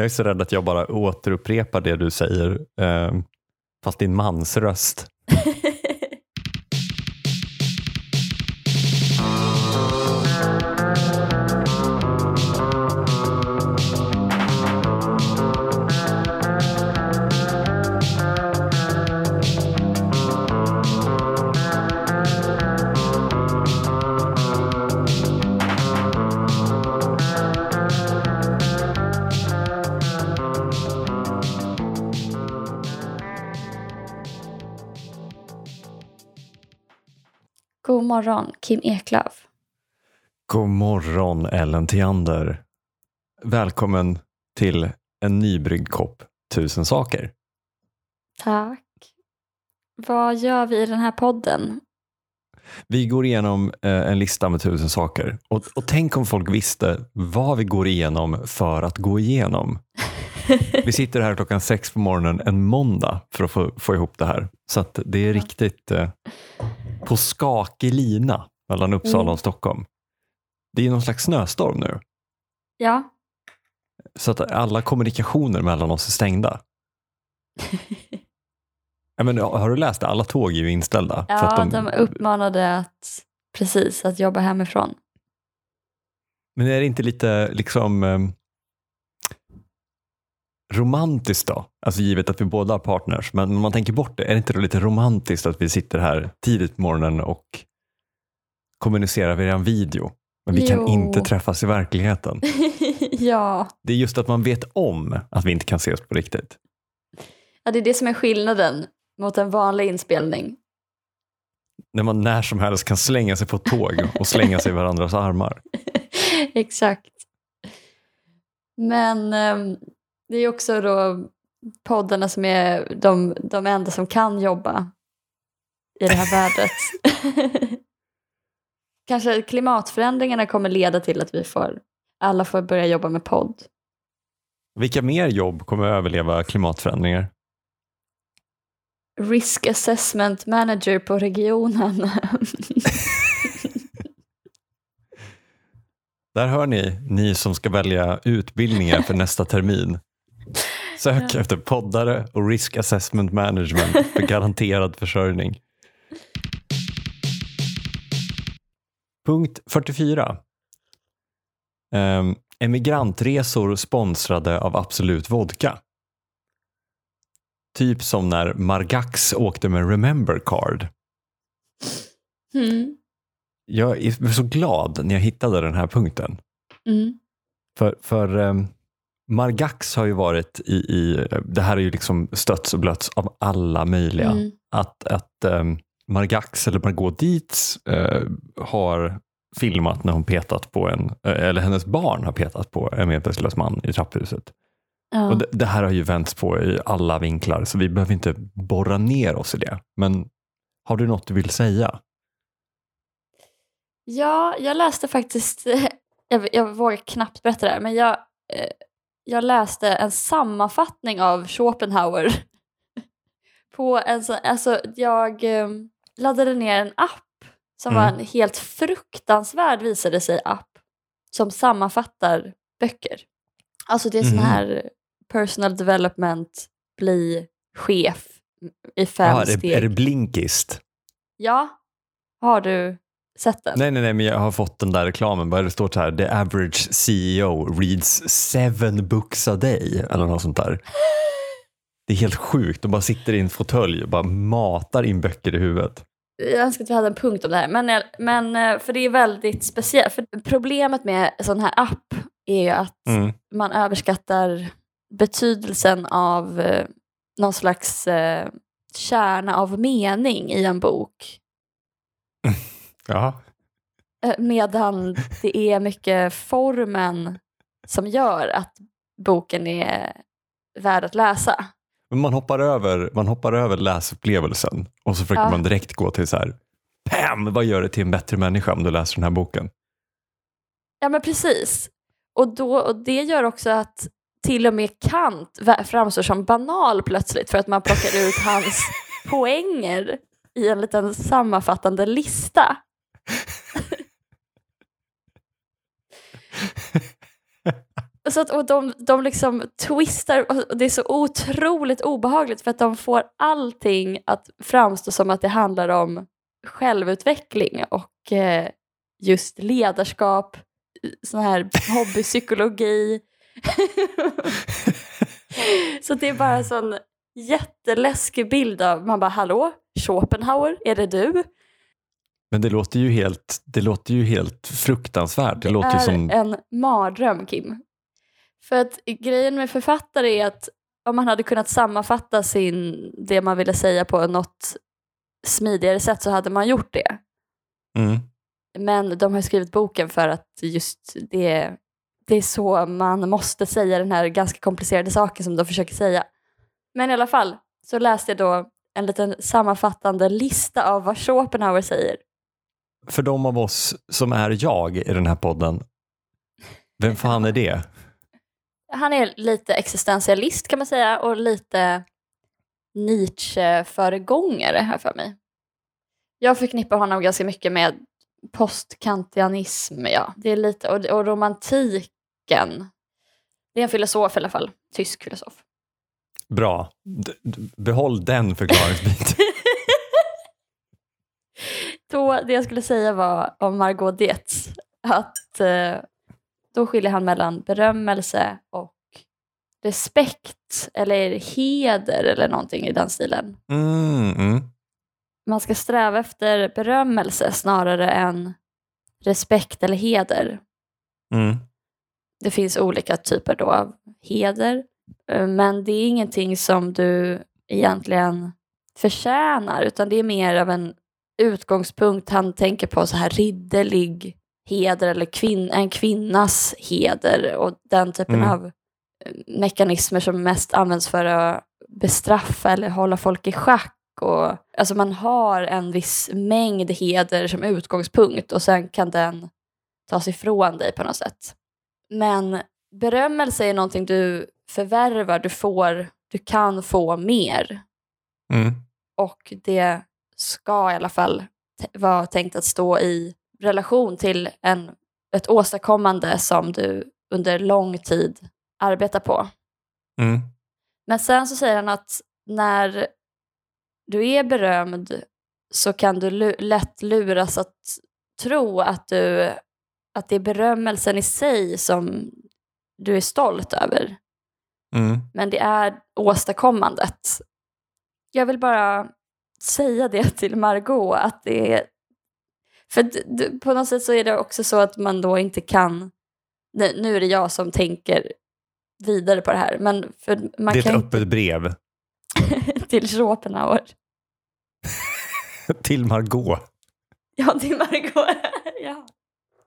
Jag är så rädd att jag bara återupprepar det du säger, eh, fast din mans röst. morgon, Kim Eklöf. God morgon Ellen Theander. Välkommen till en nybryggd kopp tusen saker. Tack. Vad gör vi i den här podden? Vi går igenom eh, en lista med tusen saker och, och tänk om folk visste vad vi går igenom för att gå igenom. Vi sitter här klockan sex på morgonen en måndag för att få, få ihop det här. Så att det är riktigt eh, på skakig lina mellan Uppsala Mm. och Stockholm. Det är någon slags snöstorm nu. Ja, Så att alla kommunikationer mellan oss är stängda. Men, har du läst det? Alla tåg är ju inställda. för ja att de... uppmanade att precis att jobba hemifrån. Men är det inte lite liksom eh, romantiskt då? Alltså givet att vi båda har partners. Men om man tänker bort det, är det inte då lite romantiskt att vi sitter här tidigt på morgonen och kommunicerar via en video? Men vi kan Jo. inte träffas i verkligheten. ja. Det är just att man vet om att vi inte kan ses på riktigt. ja, det är det som är skillnaden mot en vanlig inspelning. När man när som helst kan slänga sig på ett tåg och slänga sig i varandras armar. Exakt. Men ehm, det är också då poddarna som är de, de enda som kan jobba i det här vädret. Kanske klimatförändringarna kommer leda till att vi får, alla får börja jobba med podd. Vilka mer jobb kommer att överleva klimatförändringar? Risk assessment manager på regionen. Där hör ni, ni som ska välja utbildningar för nästa termin. Sök efter poddare och risk assessment management för garanterad försörjning. Punkt 44. Um, emigrantresor sponsrade av Absolut Vodka. Typ som när Margax åkte med Remember Card. mm. Jag är så glad när jag hittade den här punkten. Mm. För, för um, Margax har ju varit i, i, det här är ju liksom stötts och blötts av alla möjliga. Mm. Att, att um, Margax eller Margot Dietz eh, har filmat när hon petat på en, eh, eller hennes barn har petat på en medvetslös man i trapphuset. Ja. Och det, det här har ju vänts på i alla vinklar så vi behöver inte borra ner oss i det. Men har du något du vill säga? Ja, jag läste faktiskt, jag, jag vågar knappt berätta det här, men jag, eh, jag läste en sammanfattning av Schopenhauer. På en sån, alltså jag eh, laddade ner en app som var Mm. en helt fruktansvärd, visade sig, app som sammanfattar böcker. Alltså det är sån Mhm. här personal development, bli chef i fem Ja, steg. är det Blinkist? Ja, har du sett den? Nej, nej, nej, men jag har fått den där reklamen. Bara det står så här, the average CEO reads seven books a day eller något sånt där. Det är helt sjukt. De bara sitter i en fåtölj och bara matar in böcker i huvudet. jag önskar att vi hade en punkt om det här, men, men eh, för det är väldigt speciellt. För problemet med sån här app är ju att Mm. man överskattar betydelsen av eh, någon slags eh, kärna av mening i en bok. Ja. Eh, medan det är mycket formen som gör att boken är värd att läsa. Men man hoppar över, man hoppar över läsupplevelsen och så försöker Ja. man direkt gå till så här, Pam, vad gör det till en bättre människa om du läser den här boken? Ja men precis. Och, då, och det gör också att till och med Kant framstår som banal plötsligt för att man plockar ut hans poänger i en liten sammanfattande lista. Så att, och de, de liksom twistar och det är så otroligt obehagligt för att de får allting att framstå som att det handlar om självutveckling och eh, just ledarskap, sån här hobbypsykologi. så det är bara en sån jätteläskig bild av, man bara hallå, Schopenhauer, är det du? Men det låter ju helt, det låter ju helt fruktansvärt. Det, Det låter är som... en mardröm Kim. För att grejen med författare är att om man hade kunnat sammanfatta sin, det man ville säga på något smidigare sätt så hade man gjort det. Mm. Men de har skrivit boken för att just det, det är så man måste säga den här ganska komplicerade saken som de försöker säga. Men i alla fall så läste jag då en liten sammanfattande lista av vad Schopenhauer säger. För de av oss som är jag i den här podden, vem fan är det? Han är lite existentialist kan man säga och lite Nietzsche-föregångare här för mig. Jag förknippar honom ganska mycket med postkantianism, ja. Det är lite, och, och romantiken. Det är en filosof i alla fall, tysk filosof. Bra. D- behåll den förklaringsbiten. Då, det jag skulle säga var om Margot Dietz, att eh, då skiljer han mellan berömmelse och respekt eller heder eller någonting i den stilen. Mm, mm. Man ska sträva efter berömmelse snarare än respekt eller heder. Mm. Det finns olika typer då av heder, eh, men det är ingenting som du egentligen förtjänar, utan det är mer av en utgångspunkt. Han tänker på så här ridderlig heder eller kvin en kvinnas heder och den typen Mm. av eh, mekanismer som mest används för att bestraffa eller hålla folk i schack. Och, alltså man har en viss mängd heder som utgångspunkt och sen kan den tas ifrån dig på något sätt. Men berömmelse är någonting du förvärvar, du får, du kan få mer. Mm. Och det ska i alla fall vara tänkt att stå i relation till en, ett åstadkommande som du under lång tid arbetar på. Mm. Men sen så säger han att när du är berömd så kan du lu- lätt luras att tro att, du, att det är berömmelsen i sig som du är stolt över. Mm. Men det är åstadkommandet. Jag vill bara säga det till Margot att det är... För på något sätt så är det också så att man då inte kan... Nu nu är det jag som tänker vidare på det här, men för man Det är kan ett öppet brev till Schopenhauer. till Margot Ja, till Margot. ja.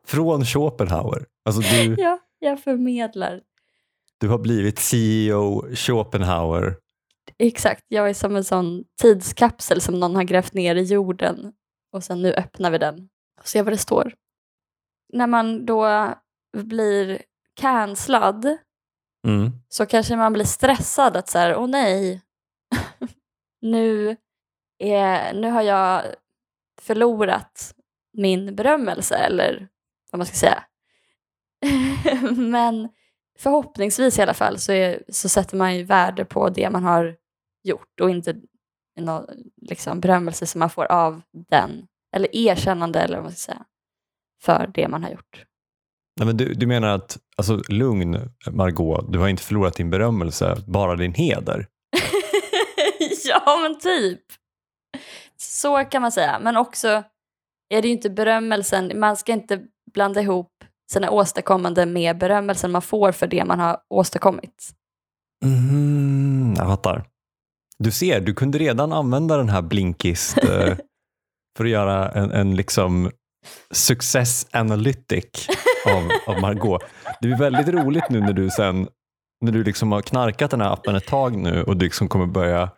från Schopenhauer. Alltså du, ja, jag förmedlar. du har blivit CEO Schopenhauer. Exakt, jag är som en sån tidskapsel som någon har grävt ner i jorden och sen nu öppnar vi den och ser vad det står. När man då blir cancellad Mm. så kanske man blir stressad att så här, åh nej, nu, är, nu har jag förlorat min berömmelse eller vad man ska säga. Men förhoppningsvis i alla fall så, är, så sätter man ju värde på det man har gjort och inte någon liksom, berömmelse som man får av den. Eller erkännande eller vad man ska säga. För det man har gjort. Nej, men du, du menar att, alltså lugn Margot, du har inte förlorat din berömmelse, bara din heder. ja men typ. Så kan man säga. Men också är det ju inte berömmelsen, man ska inte blanda ihop sina åstadkommande med berömmelsen man får för det man har åstadkommit. Mm, jag fattar. Du ser, du kunde redan använda den här Blinkist eh, för att göra en, en liksom success analytic av, av Margot. Det blir väldigt roligt nu när du sen när du liksom har knarkat den här appen ett tag nu och du liksom kommer börja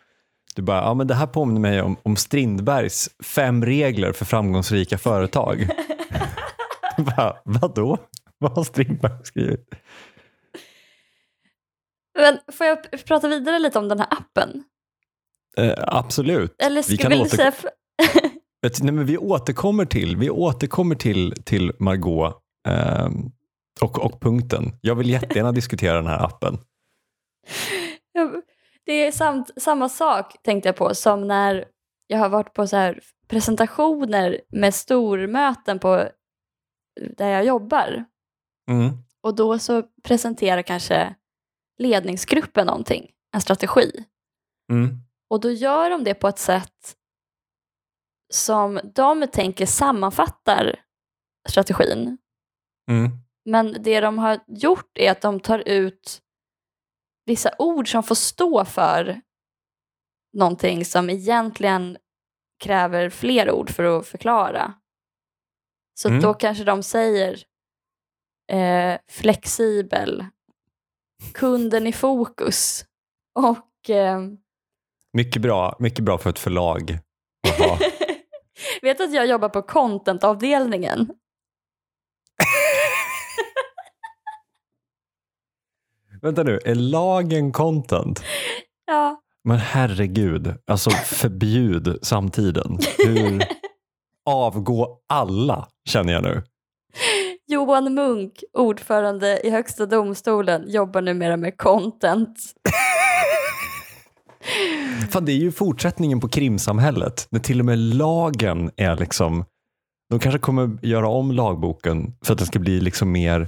du bara, ja men det här påminner mig om, om Strindbergs fem regler för framgångsrika företag. bara, vadå? Vad har Strindberg skrivit? Men får jag prata vidare lite om den här appen? Eh, absolut. Eller Vi ska, kan säga... f- Vet- Nej, men vi återkommer till, vi återkommer till, till Margot. Ehm, och, och punkten. Jag vill jättegärna diskutera den här appen. Det är samt, samma sak tänkte jag på som när jag har varit på så här presentationer med stormöten på där jag jobbar. Mm. Och då så presenterar kanske ledningsgruppen någonting, en strategi. Mm. Och då gör de det på ett sätt som de tänker sammanfattar strategin. Mm. Men det de har gjort är att de tar ut vissa ord som får stå för någonting som egentligen kräver fler ord för att förklara. Så Mm. då kanske de säger eh, flexibel, kunden i fokus och eh, Mycket, bra, mycket bra för ett förlag. vet att jag jobbar på contentavdelningen. Vänta nu, är lagen content? Ja, Men herregud, alltså förbjud samtiden. Hur avgå alla känner jag nu. Johan Munk, ordförande i Högsta domstolen, jobbar numera med content. Fan, det är ju fortsättningen på krimsamhället. När till och med lagen är liksom... De kanske kommer göra om lagboken för att den ska bli liksom mer...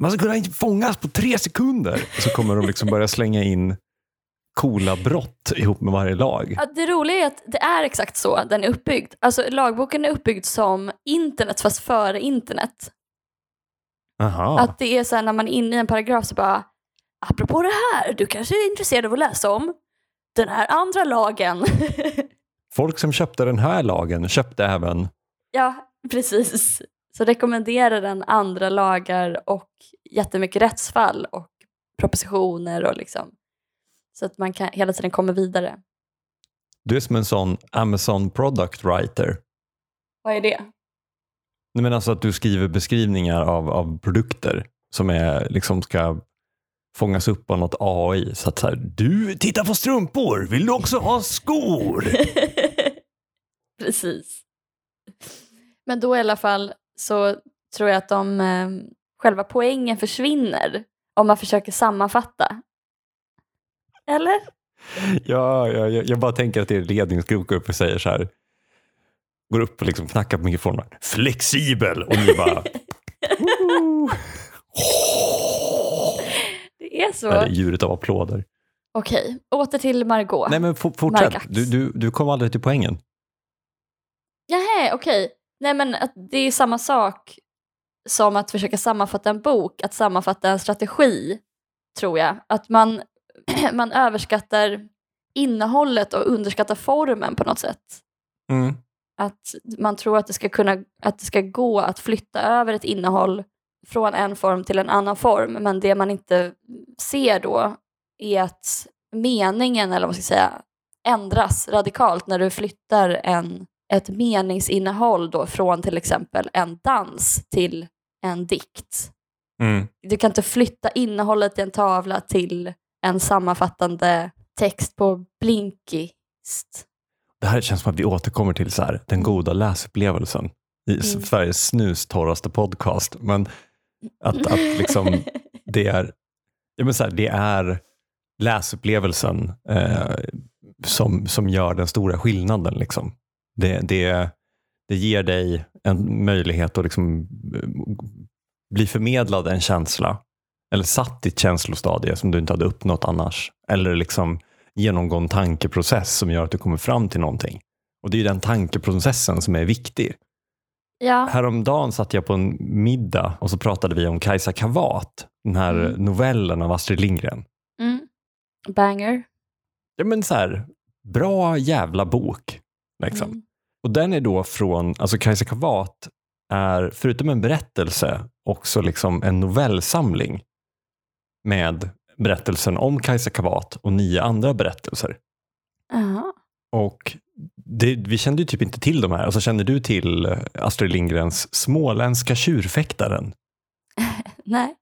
Man ska kunna fångas på tre sekunder. Så kommer de liksom börja slänga in coola brott ihop med varje lag. Ja, det roliga är att det är exakt så den är uppbyggd. Alltså lagboken är uppbyggd som internet fast före internet. Aha. Att det är så här när man är inne i en paragraf så bara apropå det här, du kanske är intresserad av att läsa om den här andra lagen. Folk som köpte den här lagen köpte även... ja, precis. Så rekommenderar den andra lagar och jättemycket rättsfall och propositioner och liksom. Så att man kan hela tiden komma vidare. Du är som en sån Amazon product writer. Vad är det? Nej, men alltså att du skriver beskrivningar av, av produkter som är, liksom ska fångas upp av något AI. Så att så här, du tittar på strumpor, vill du också ha skor? Precis. Men då i alla fall så tror jag att de, eh, själva poängen försvinner om man försöker sammanfatta. Eller? ja, ja, jag, jag bara tänker att det är ledningsgrupp går upp och säger så här. Går upp och liksom knackar på mikrofonen. Flexibel! Och ni bara... Är så. Ja, det är ljudet av applåder. Okej, åter till Margot. Nej men for, fortsätt. Du, du, du kom aldrig till poängen. Nähä, okej. Nej men att det är samma sak som att försöka sammanfatta en bok, att sammanfatta en strategi, tror jag. Att man, man överskattar innehållet och underskattar formen på något sätt. Mm. Att man tror att det ska kunna, att det ska gå att flytta över ett innehåll från en form till en annan form, men det man inte ser då är att meningen, eller vad man ska säga, ändras radikalt när du flyttar en, ett meningsinnehåll då från till exempel en dans till en dikt. Mm. Du kan inte flytta innehållet i en tavla till en sammanfattande text på Blinkist. Det här känns som att vi återkommer till så här, den goda läsupplevelsen i Mm. Sveriges snustorraste podcast. Men att, att liksom, det, är, ja men så här, det är läsupplevelsen eh, som, som gör den stora skillnaden. Liksom. Det, det, det ger dig en möjlighet att liksom, eh, bli förmedlad en känsla eller satt i ett känslostadie som du inte hade uppnått annars. Eller liksom genomgå en tankeprocess som gör att du kommer fram till någonting. Och det är ju den tankeprocessen som är viktig. Ja, Häromdagen satt jag på en middag och så pratade vi om Kajsa Kavat, den här Mm. novellen av Astrid Lindgren. mm. banger. Ja men så här, bra jävla bok. Liksom. Mm. Och den är då från, alltså Kajsa Kavat är förutom en berättelse också liksom en novellsamling med berättelsen om Kajsa Kavat och nio andra berättelser. Jaha. Och det, vi kände ju typ inte till de här. Alltså, känner du till Astrid Lindgrens Småländska tjurfäktaren? Nej.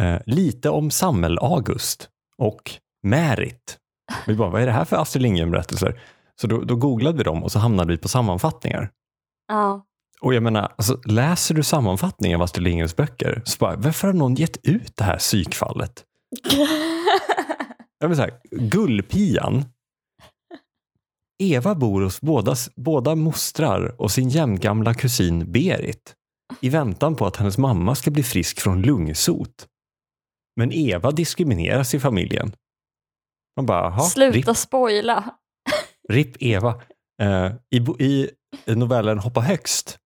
Eh, lite om Sammel-August och Märit. Vi bara, vad är det här för Astrid Lindgren-berättelser? Så då, då googlade vi dem och så hamnade vi på sammanfattningar. Ja. Och jag menar, alltså, läser du sammanfattningen av Astrid Lindgrens böcker, så bara, varför har någon gett ut det här psykfallet? Jag vill säga, Gullpian. Eva bor hos båda, båda mostrar och sin jämngamla kusin Berit i väntan på att hennes mamma ska bli frisk från lungsot. Men Eva diskrimineras i familjen. Man bara, "Jaha, Sluta RIP, spoila. RIP Eva. Eh, i, I novellen Hoppa högst.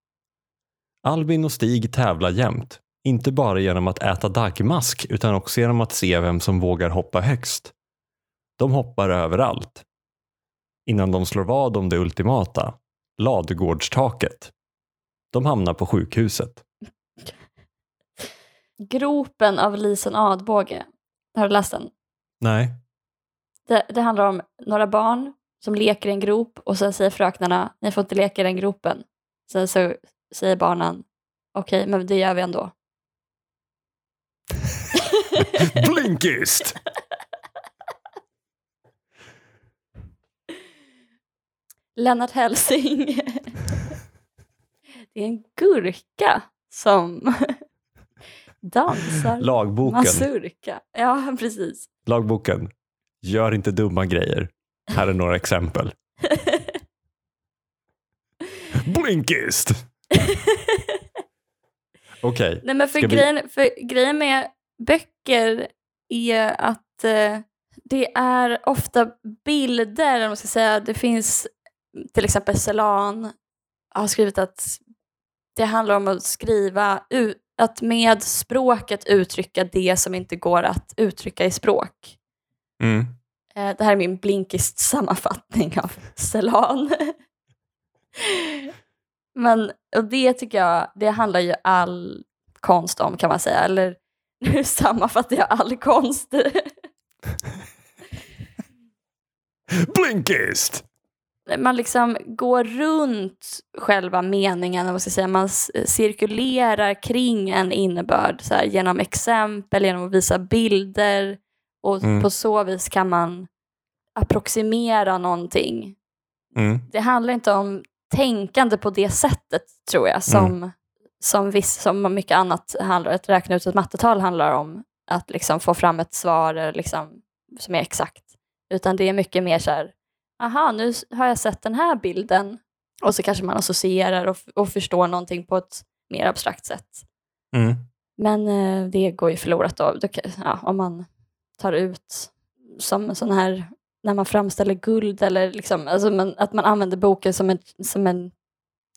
Albin och Stig tävlar jämt. Inte bara genom att äta dagmask utan också genom att se vem som vågar hoppa högst. De hoppar överallt. Innan de slår vad om det ultimata. Ladugårdstaket. De hamnar på sjukhuset. Gropen av Lisen Adbåge. Har du läst den? Nej. Det, det handlar om några barn som leker i en grop och sen säger fröknarna, ni får inte leka i den gropen. Sen så säger barnen, okej, men det gör vi ändå. Blinkist! Lennart Hellsing. det är en gurka som dansar Lagboken. mazurka. Ja, precis. Lagboken. Gör inte dumma grejer. Här är några exempel. Blinkist! Okej. Nej men för, Ska vi- grejen, för grejen med böcker är att eh, det är ofta bilder, vad man ska säga. Det finns till exempel Celan har skrivit att det handlar om att skriva, att med språket uttrycka det som inte går att uttrycka i språk. Mm. Eh, Det här är min blinkist sammanfattning av Celan. Men och det tycker jag, det handlar ju all konst om kan man säga. Eller nu sammanfattar jag all konst. Blinkist! Man liksom går runt själva meningen, vad man ska säga. man s- cirkulerar kring en innebörd så här, genom exempel, genom att visa bilder. Och Mm. på så vis kan man approximera någonting Mm. det handlar inte om tänkande på det sättet, tror jag, som, som, viss, som mycket annat handlar Att räkna ut ett mattetal handlar om att liksom få fram ett svar eh, liksom, som är exakt. Utan det är mycket mer så här, aha, nu har jag sett den här bilden. Och så kanske man associerar och, och förstår någonting på ett mer abstrakt sätt. Mm. Men eh, det går ju förlorat då, ja, om man tar ut som sån här, när man framställer guld eller liksom, alltså man, att man använder boken som, ett, som, en,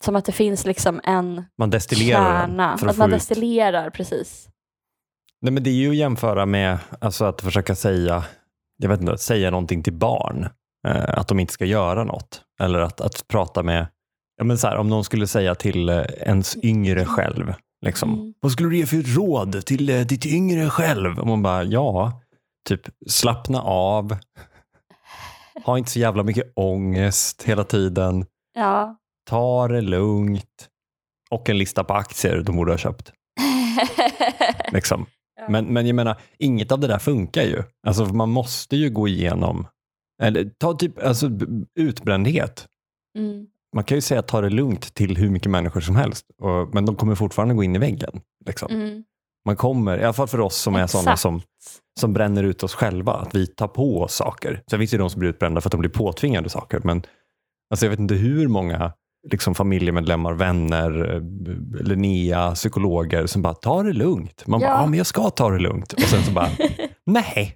som att det finns liksom en Man destillerar kärna. för Att, att, man få ut. destillerar, precis. Nej, men det är ju att jämföra med alltså, att försöka säga, jag vet inte, säga någonting till barn. Eh, att de inte ska göra något. Eller att, att prata med, ja, men så här, om någon skulle säga till eh, ens yngre själv. Liksom, Mm. Vad skulle du ge för ett råd till eh, ditt yngre själv? Och man bara, ja, typ slappna av. Ha inte så jävla mycket ångest hela tiden. Ja. Ta det lugnt. Och en lista på aktier de borde ha köpt. Liksom. Men, men jag menar, inget av det där funkar ju. Alltså man måste ju gå igenom, eller ta typ alltså, utbrändhet. mm. Man kan ju säga ta det lugnt till hur mycket människor som helst, och, men de kommer fortfarande gå in i väggen. Liksom. Mm. Man kommer, i alla fall för oss som är sådana Exakt. som, som bränner ut oss själva, att vi tar på oss saker. Sen finns det ju de som blir utbrända för att de blir påtvingade saker, men alltså, jag vet inte hur många liksom, familjemedlemmar, vänner, eh, Linnea, psykologer som bara tar det lugnt. Man bara, Ja. ja men jag ska ta det lugnt. Och sen så bara, nej.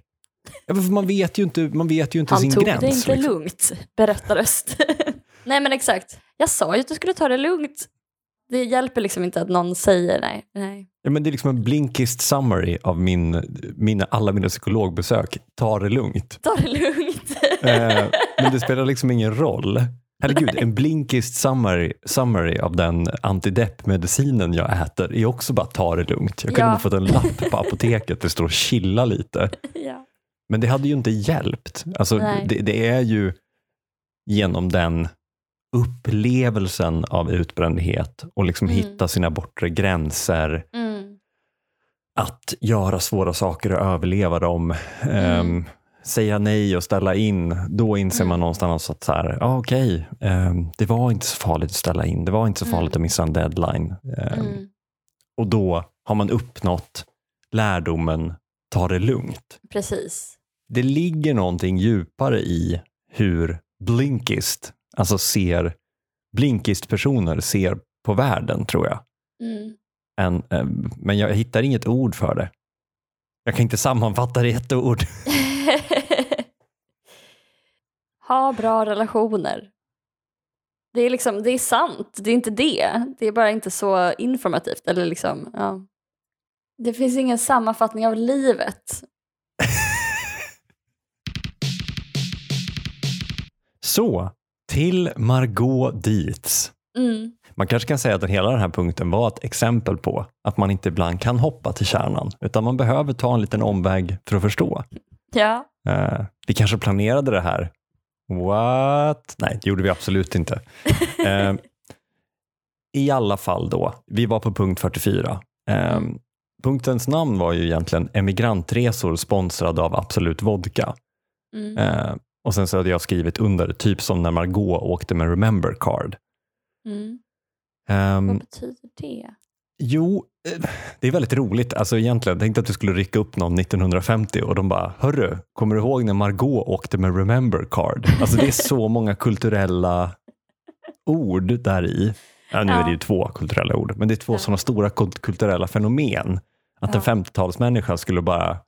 Ja, för Man vet ju inte, man vet ju inte Han sin tog gräns. det inte liksom. lugnt, berättar Öst. nej men exakt. Jag sa ju att du skulle ta det lugnt. Det hjälper liksom inte att någon säger nej. nej. Ja, men det är liksom en blinkist summary av min, mina, alla mina psykologbesök. Ta det lugnt. Ta det lugnt. Eh, men det spelar liksom ingen roll. Herregud, en blinkist summary, summary av den antideppmedicinen jag äter är också bara ta det lugnt. Jag kunde Ja. ha fått en lapp på apoteket där det står chilla lite. ja. Men det hade ju inte hjälpt. Alltså, det, det är ju genom den upplevelsen av utbrändhet och liksom Mm. hitta sina bortre gränser, Mm. att göra svåra saker och överleva dem. Mm. Ehm, säga nej och ställa in, då inser Mm. man någonstans att så här, ja, okej, eh, det var inte så farligt att ställa in. Det var inte så Mm. farligt att missa en deadline. Eh, Mm. Och då har man uppnått lärdomen, ta det lugnt. Precis. Det ligger någonting djupare i hur Blinkist, alltså ser, Blinkist-personer ser på världen tror jag. Mm. Än, eh, men jag hittar inget ord för det. Jag kan inte sammanfatta det i ett ord. ha bra relationer. Det är liksom, det är sant, det är inte det. Det är bara inte så informativt. Eller liksom, ja. Det finns ingen sammanfattning av livet. Så, till Margot Dietz. Mm. Man kanske kan säga att hela den här punkten var ett exempel på att man inte ibland kan hoppa till kärnan, utan man behöver ta en liten omväg för att förstå. Ja. Eh, vi kanske planerade det här. What? Nej, det gjorde vi absolut inte. Eh, I alla fall då, vi var på punkt 44. Eh, Mm. punktens namn var ju egentligen emigrantresor sponsrade av Absolut Vodka. Mm. Och sen så hade jag skrivit under, typ som när Margot åkte med Remember Card. Mm. Ehm, Vad betyder det? Jo, eh, det är väldigt roligt. Alltså egentligen, tänkte att du skulle rycka upp någon 1950 och de bara, hörru, kommer du ihåg när Margot åkte med Remember Card? Alltså det är så många kulturella ord där i. Ja, nu är det ju Ja. två kulturella ord, men det är två Ja. sådana stora kult- kulturella fenomen. Att en Ja. 50-talsmänniska skulle bara,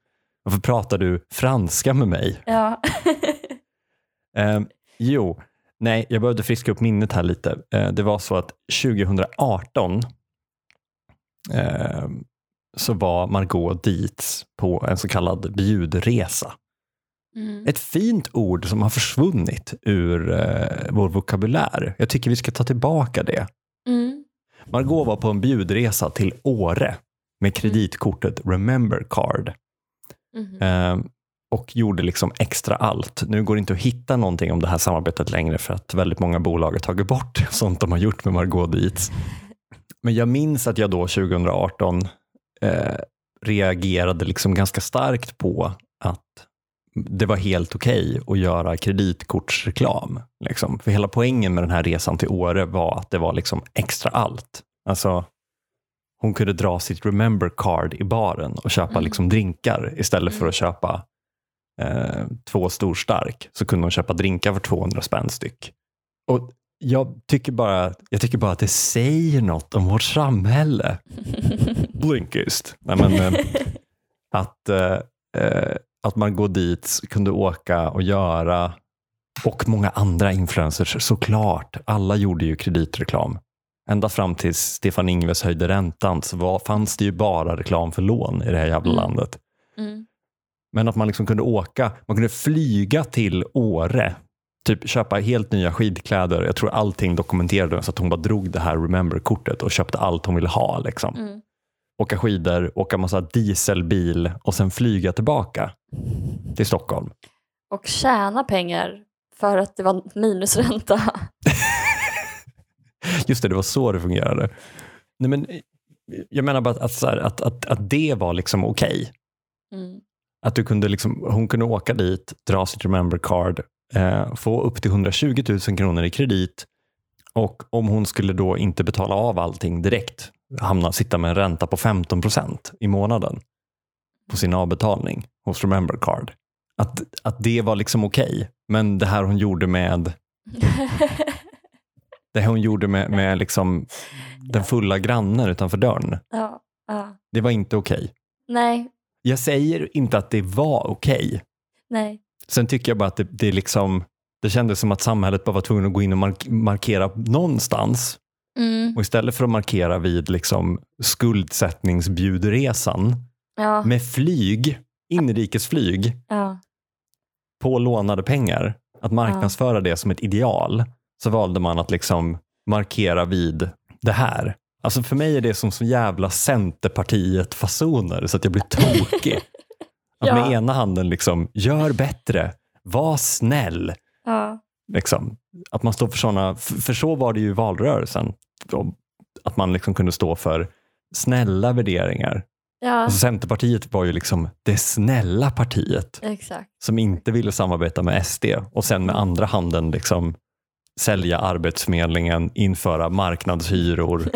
varför pratar du franska med mig? Ja. Eh, jo, nej, jag behövde friska upp minnet här lite. Eh, det var så att 2018 eh, så var Margot Dietz på en så kallad bjudresa. Mm. Ett fint ord som har försvunnit ur eh, vår vokabulär. Jag tycker vi ska ta tillbaka det. Mm. Margot var på en bjudresa till Åre med kreditkortet Remember Card. Mhm. Eh, och gjorde liksom extra allt. Nu går det inte att hitta någonting om det här samarbetet längre för att väldigt många bolag har tagit bort sånt de har gjort med Margot Dietz. Men jag minns att jag då 2018 eh, reagerade liksom ganska starkt på att det var helt okej att göra kreditkortsreklam. Liksom. För hela poängen med den här resan till Åre var att det var liksom extra allt. Alltså, hon kunde dra sitt remember card i baren och köpa Mm. liksom drinkar istället för att köpa eh, två stor stark. Så kunde hon köpa drinkar för 200 spänn styck. Och jag tycker, bara, jag tycker bara att det säger något om vårt samhälle. Blinkist. Nej, men, eh, att, eh, eh, att man går dit, kunde åka och göra och många andra influencers såklart. Alla gjorde ju kreditreklam. Ända fram tills Stefan Ingves höjde räntan så var, fanns det ju bara reklam för lån i det här jävla Mm. landet. Mm. Men att man liksom kunde åka, man kunde flyga till Åre, typ köpa helt nya skidkläder. Jag tror allting dokumenterades så att hon bara drog det här Remember-kortet och köpte allt hon ville ha. Liksom. Mm. Åka skidor, åka massa dieselbil och sen flyga tillbaka till Stockholm. Och tjäna pengar för att det var minusränta. Just det, det var så det fungerade. Nej, men, eh, jag menar bara att, att, att, att, att det var liksom okej. Mm. Att du kunde liksom, hon kunde åka dit, dra sitt Remember Card, eh, få upp till 120 000 kronor i kredit och om hon skulle då inte betala av allting direkt, hamna, sitta med en ränta på 15 procent i månaden på sin avbetalning hos Remember Card. Att, att det var liksom okej. Men det här hon gjorde med det här hon gjorde med, med liksom den fulla grannen utanför dörren, ja, ja. det var inte okej. Nej, Jag säger inte att det var okej. nej. Sen tycker jag bara att det, det, liksom, det kändes som att samhället bara var tvungen att gå in och mark markera någonstans. Mm. Och istället för att markera vid liksom skuldsättningsbjudresan Ja, med flyg, inrikesflyg, ja. på lånade pengar, att marknadsföra det som ett ideal, så valde man att liksom markera vid det här. Alltså för mig är det som så jävla Centerpartiet-fasoner så att jag blir tokig. Att Ja. med ena handen liksom, gör bättre, var snäll. ja. Liksom. Att man står för sådana, för, för så var det ju i valrörelsen. Att man liksom kunde stå för snälla värderingar. Ja, Alltså Centerpartiet var ju liksom det snälla partiet exakt. som inte ville samarbeta med SD och sen med andra handen liksom sälja Arbetsförmedlingen, införa marknadshyror.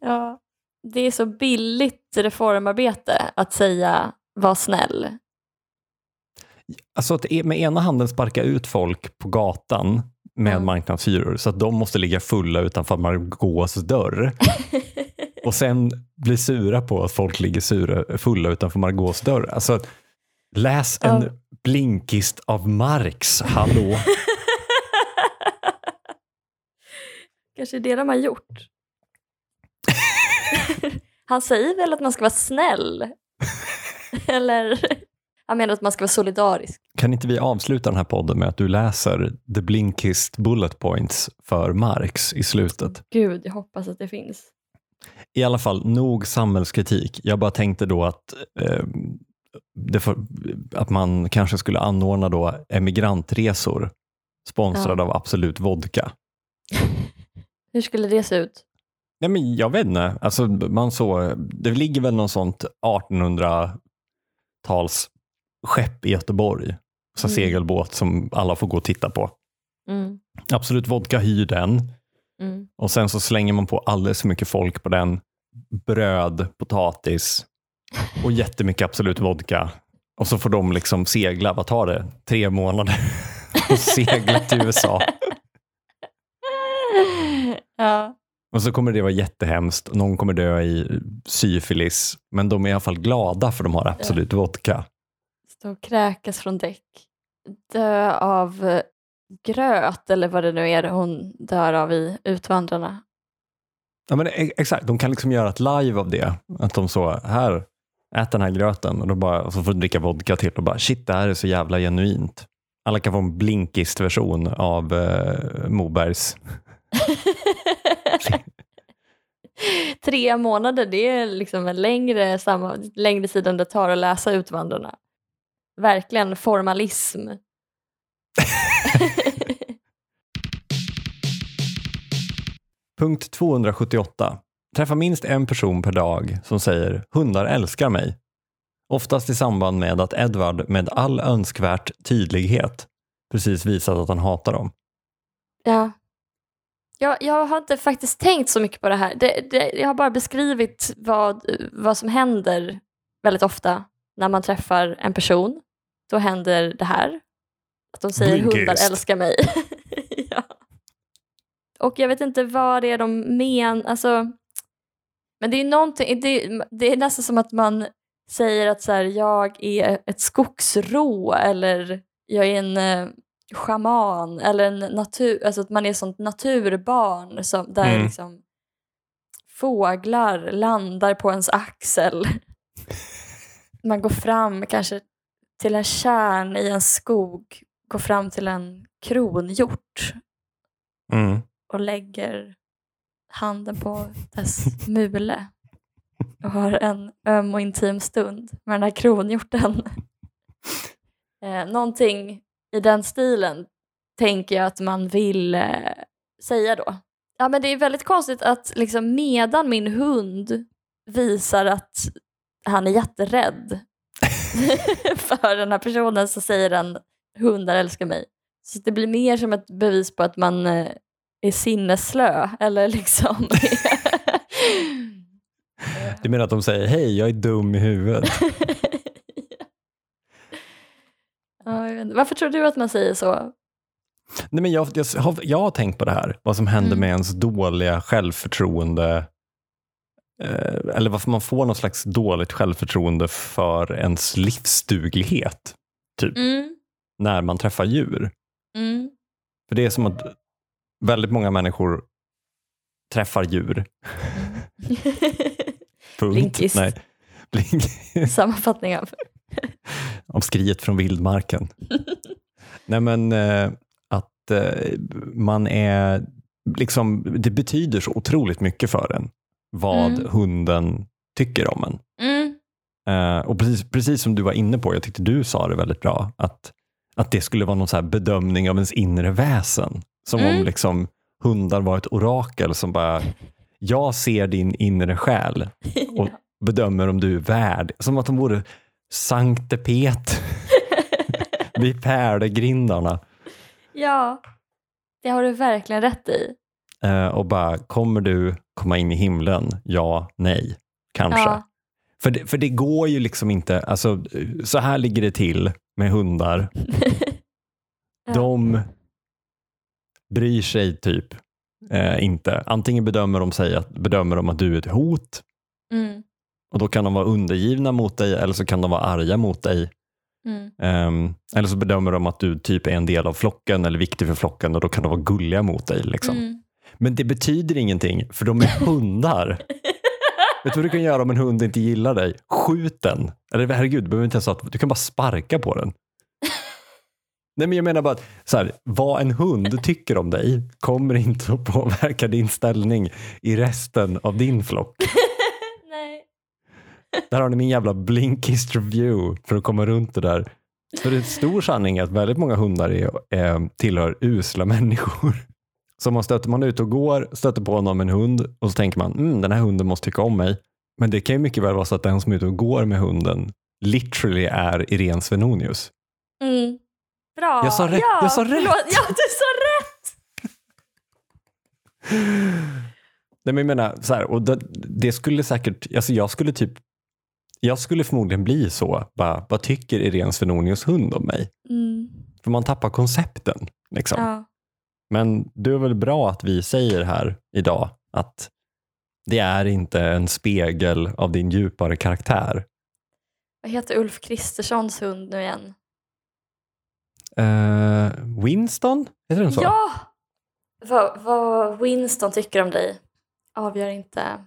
ja, det är så billigt reformarbete att säga var snäll. Alltså att e- med ena handen sparka ut folk på gatan med Ja. marknadshyror så att de måste ligga fulla utanför Margaux dörr och sen bli sura på att folk ligger sura, fulla utanför Margaux dörr. Alltså, läs en blinkist av Marx, hallå. Kanske det de har gjort. Han säger väl att man ska vara snäll? Eller? Han menar att man ska vara solidarisk. Kan inte vi avsluta den här podden med att du läser The Blinkist Bullet Points för Marx i slutet? Gud, jag hoppas att det finns. I alla fall, nog samhällskritik. Jag bara tänkte då att, eh, får, att man kanske skulle anordna då emigrantresor sponsrade av Absolut Vodka. Hur skulle det se ut? Nej, men jag vet inte. Alltså, man så, det ligger väl någon sånt 1800-tals skepp i Göteborg. Så Mm. segelbåt som alla får gå och titta på. Mm. Absolut Vodka hyr den. Mm. Och sen så slänger man på alldeles för mycket folk på den. Bröd, potatis och jättemycket Absolut Vodka. Och så får de liksom segla, vad tar det? Tre månader och segla till USA. ja. Och så kommer det vara jättehemskt. Någon kommer dö i syfilis. Men de är i alla fall glada för de har Absolut Vodka. Stå och kräkas från däck. Dö av eh, gröt eller vad det nu är hon dör av i Utvandrarna. Ja, men e- exakt, de kan liksom göra ett live av det. Att de så, här, ät den här gröten. Och, då bara, och så får du dricka vodka till och bara, shit det här är så jävla genuint. Alla kan få en blinkist-version av eh, Mobergs. Tre månader, det är liksom en längre, samma, längre tid än det tar att läsa Utvandrarna. Verkligen formalism. Punkt 278. Träffa minst en person per dag som säger hundar älskar mig. Oftast i samband med att Edward med all önskvärt tydlighet precis visat att han hatar dem. Ja. Jag, jag har inte faktiskt tänkt så mycket på det här. Det, det, jag har bara beskrivit vad, vad som händer väldigt ofta när man träffar en person. Då händer det här. Att de säger Blinkist. hundar älskar mig. ja. Och jag vet inte vad det är de menar. Alltså, men det är någonting, det, det är nästan som att man säger att så här, jag är ett skogsrå eller jag är en eh, schaman eller en natur, alltså att man är sånt naturbarn som, där Mm. liksom fåglar landar på ens axel. Man går fram kanske till en kärn i en skog, går fram till en kronhjort Mm. och lägger handen på dess mule och har en öm och intim stund med den här kronhjorten. Eh, någonting i den stilen tänker jag att man vill eh, säga då. Ja men det är väldigt konstigt att liksom medan min hund visar att han är jätterädd för den här personen så säger den hundar älskar mig. Så det blir mer som ett bevis på att man eh, är sinnesslö eller liksom Du menar att de säger hej, jag är dum i huvudet? ja. Varför tror du att man säger så? Nej, men jag, jag, har, jag har tänkt på det här, vad som händer Mm. med ens dåliga självförtroende. Eh, eller varför man får någon slags dåligt självförtroende för ens livsduglighet. Typ, Mm. när man träffar djur. Mm. För det är som att väldigt många människor träffar djur. Punkt. Blinkist. Nej. Blink. Sammanfattning av. Om skriet från vildmarken. Nej men eh, att eh, man är, liksom, det betyder så otroligt mycket för en vad Mm. hunden tycker om en. Mm. Eh, och precis, precis som du var inne på, jag tyckte du sa det väldigt bra, att, att det skulle vara någon så bedömning av ens inre väsen. Som Mm. om liksom hundar var ett orakel som bara Jag ser din inre själ och bedömer om du är värd. Som att de vore Sankte Pet vid pärlegrindarna. ja, det har du verkligen rätt i. Eh, och bara, kommer du komma in i himlen? Ja, nej, kanske. Ja. För, det, för det går ju liksom inte, alltså, så här ligger det till med hundar. Ja. De bryr sig typ eh, inte. Antingen bedömer de, sig att, bedömer de att du är ett hot Mm, och då kan de vara undergivna mot dig eller så kan de vara arga mot dig. mm. Ehm, eller så bedömer de att du typ är en del av flocken eller viktig för flocken och då kan de vara gulliga mot dig. Liksom. Mm. Men det betyder ingenting för de är hundar. Vet du vad du kan göra om en hund inte gillar dig? Skjut den. Eller herregud, du behöver inte ens ha, du kan bara sparka på den. Nej men jag menar bara att så här, vad en hund tycker om dig kommer inte att påverka din ställning i resten av din flock. Nej. Där har ni min jävla blinkist review för att komma runt det där. För det är en stor sanning att väldigt många hundar är, är, tillhör usla människor. Så man stöter man ut och går, stöter på någon med en hund och så tänker man mm, den här hunden måste tycka om mig. Men det kan ju mycket väl vara så att den som är ute och går med hunden literally är Irene Svenonius. Mm. Bra. Jag sa rätt, Ja, jag sa rätt. förlåt. Ja, du sa rätt. Nej, men jag menar, så här, och det, det skulle säkert, alltså jag skulle typ, jag skulle förmodligen bli så, bara, vad tycker Irene Svenonius hund om mig? Mm. För man tappar koncepten. Liksom. Ja. Men det är väl bra att vi säger här idag att det är inte en spegel av din djupare karaktär. Vad heter Ulf Kristerssons hund nu igen? Eh, Winston? Heter den så? Ja! Vad, vad Winston tycker om dig avgör inte.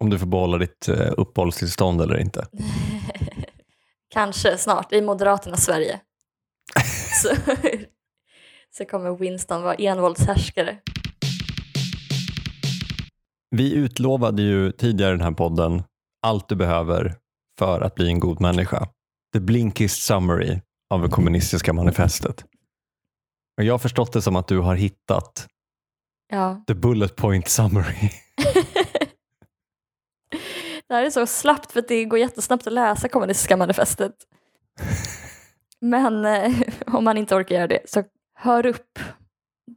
Om du får behålla ditt uh, uppehållstillstånd eller inte. Kanske snart i Moderaternas Sverige. så, så kommer Winston vara envåldshärskare. Vi utlovade ju tidigare i den här podden allt du behöver för att bli en god människa. The Blinkist Summary av det kommunistiska manifestet. Och jag har förstått det som att du har hittat Ja. the bullet point summary. Det här är så slappt för det går jättesnabbt att läsa kommunistiska manifestet. Men eh, om man inte orkar göra det, så hör upp.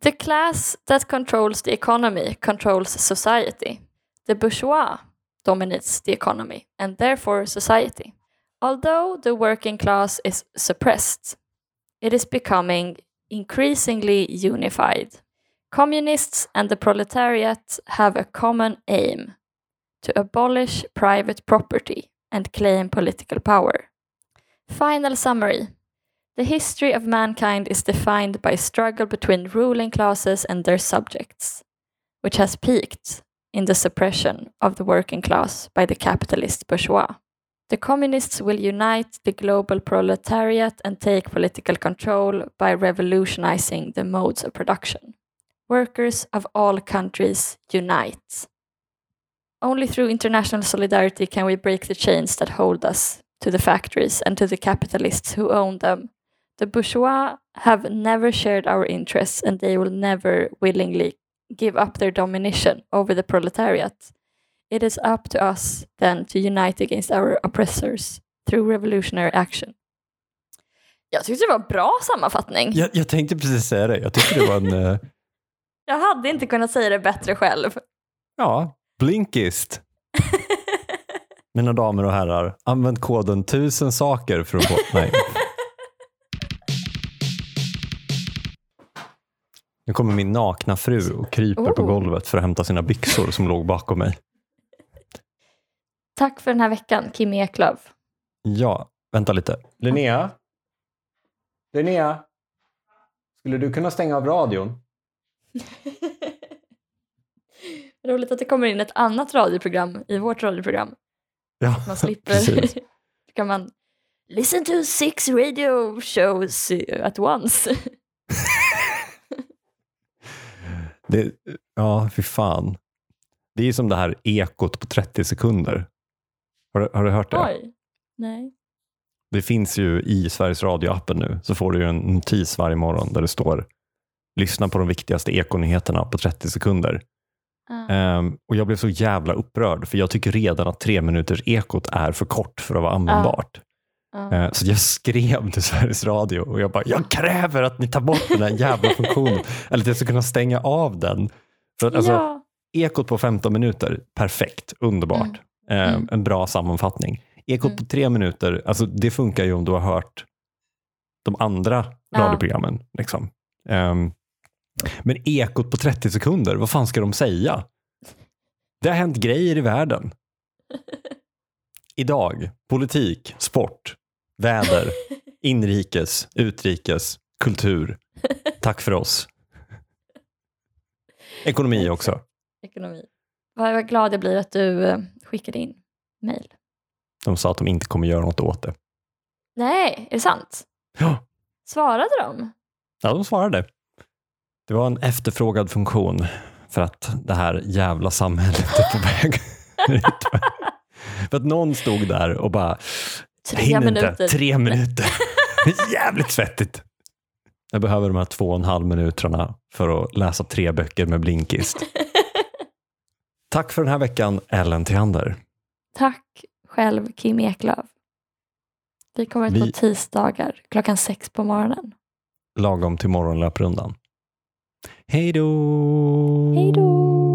The class that controls the economy controls society. The bourgeois dominates the economy and therefore society. Although the working class is suppressed, it is becoming increasingly unified. Communists and the proletariat have a common aim to abolish private property and claim political power. Final summary The history of mankind is defined by struggle between ruling classes and their subjects, which has peaked in the suppression of the working class by the capitalist bourgeois. The communists will unite the global proletariat and take political control by revolutionizing the modes of production. Workers of all countries unite. Only through international solidarity can we break the chains that hold us to the factories and to the capitalists who own them. The bourgeois have never shared our interests and they will never willingly give up their domination over the proletariat. It is up to us then to unite against our oppressors through revolutionary action. Jag tyckte det var en bra sammanfattning. Jag, jag tänkte precis säga det. Jag tycker det var en, eh, Jag hade inte kunnat säga det bättre själv. ja, blinkist. Mina damer och herrar, använd koden tusen saker för att få... Nej. Nu kommer min nakna fru och kryper på Oh. golvet för att hämta sina byxor som låg bakom mig. Tack för den här veckan, Kim Eklöf. Ja, vänta lite. Linnea? Linnea? Skulle du kunna stänga av radion? Roligt att det kommer in ett annat radioprogram i vårt radioprogram. Ja, Man slipper. precis. Då kan man listen to six radio shows at once. Det, ja, fy fan. Det är som det här ekot på 30 sekunder. Har, du- har du hört det? Oj. Nej. Det finns ju i Sveriges Radio-appen nu, så får du en notis varje morgon där det står lyssna på de viktigaste ekonyheterna på 30 sekunder. Ja. Ehm, och jag blev så jävla upprörd för jag tycker redan att tre minuters ekot är för kort för att vara användbart. Ja. Eh, Så jag skrev till Sveriges Radio och jag bara, jag kräver att ni tar bort den här jävla funktionen. Eller att jag ska kunna stänga av den. För att, alltså, ja. Ekot på 15 minuter, perfekt, underbart. Eh, Mm. En bra sammanfattning. Ekot Mm. på tre minuter, alltså, det funkar ju om du har hört de andra Ja. radioprogrammen. Liksom. Ehm, men ekot på 30 sekunder, vad fan ska de säga? Det har hänt grejer i världen. Idag, politik, sport, väder, inrikes, utrikes, kultur. Tack för oss. Ekonomi också. Ekonomi. Vad vad glad jag blir att du eh, skickade in mejl. De sa att de inte kommer göra något åt det. Nej, är det sant? Ja, Svarade de? ja de svarade. Det var en efterfrågad funktion för att det här jävla samhället är på väg. För att någon stod där och bara, jag Tre hinner minuter. inte, tre minuter. Jävligt svettigt. Jag behöver de här två och en halv minuterna för att läsa tre böcker med blinkist. Tack för den här veckan, Ellen Theander. Tack själv Kim Eklöf. Vi kommer ut Vi- på tisdagar klockan sex på morgonen. Lagom till morgonlöprundan. Hej då! Hej då!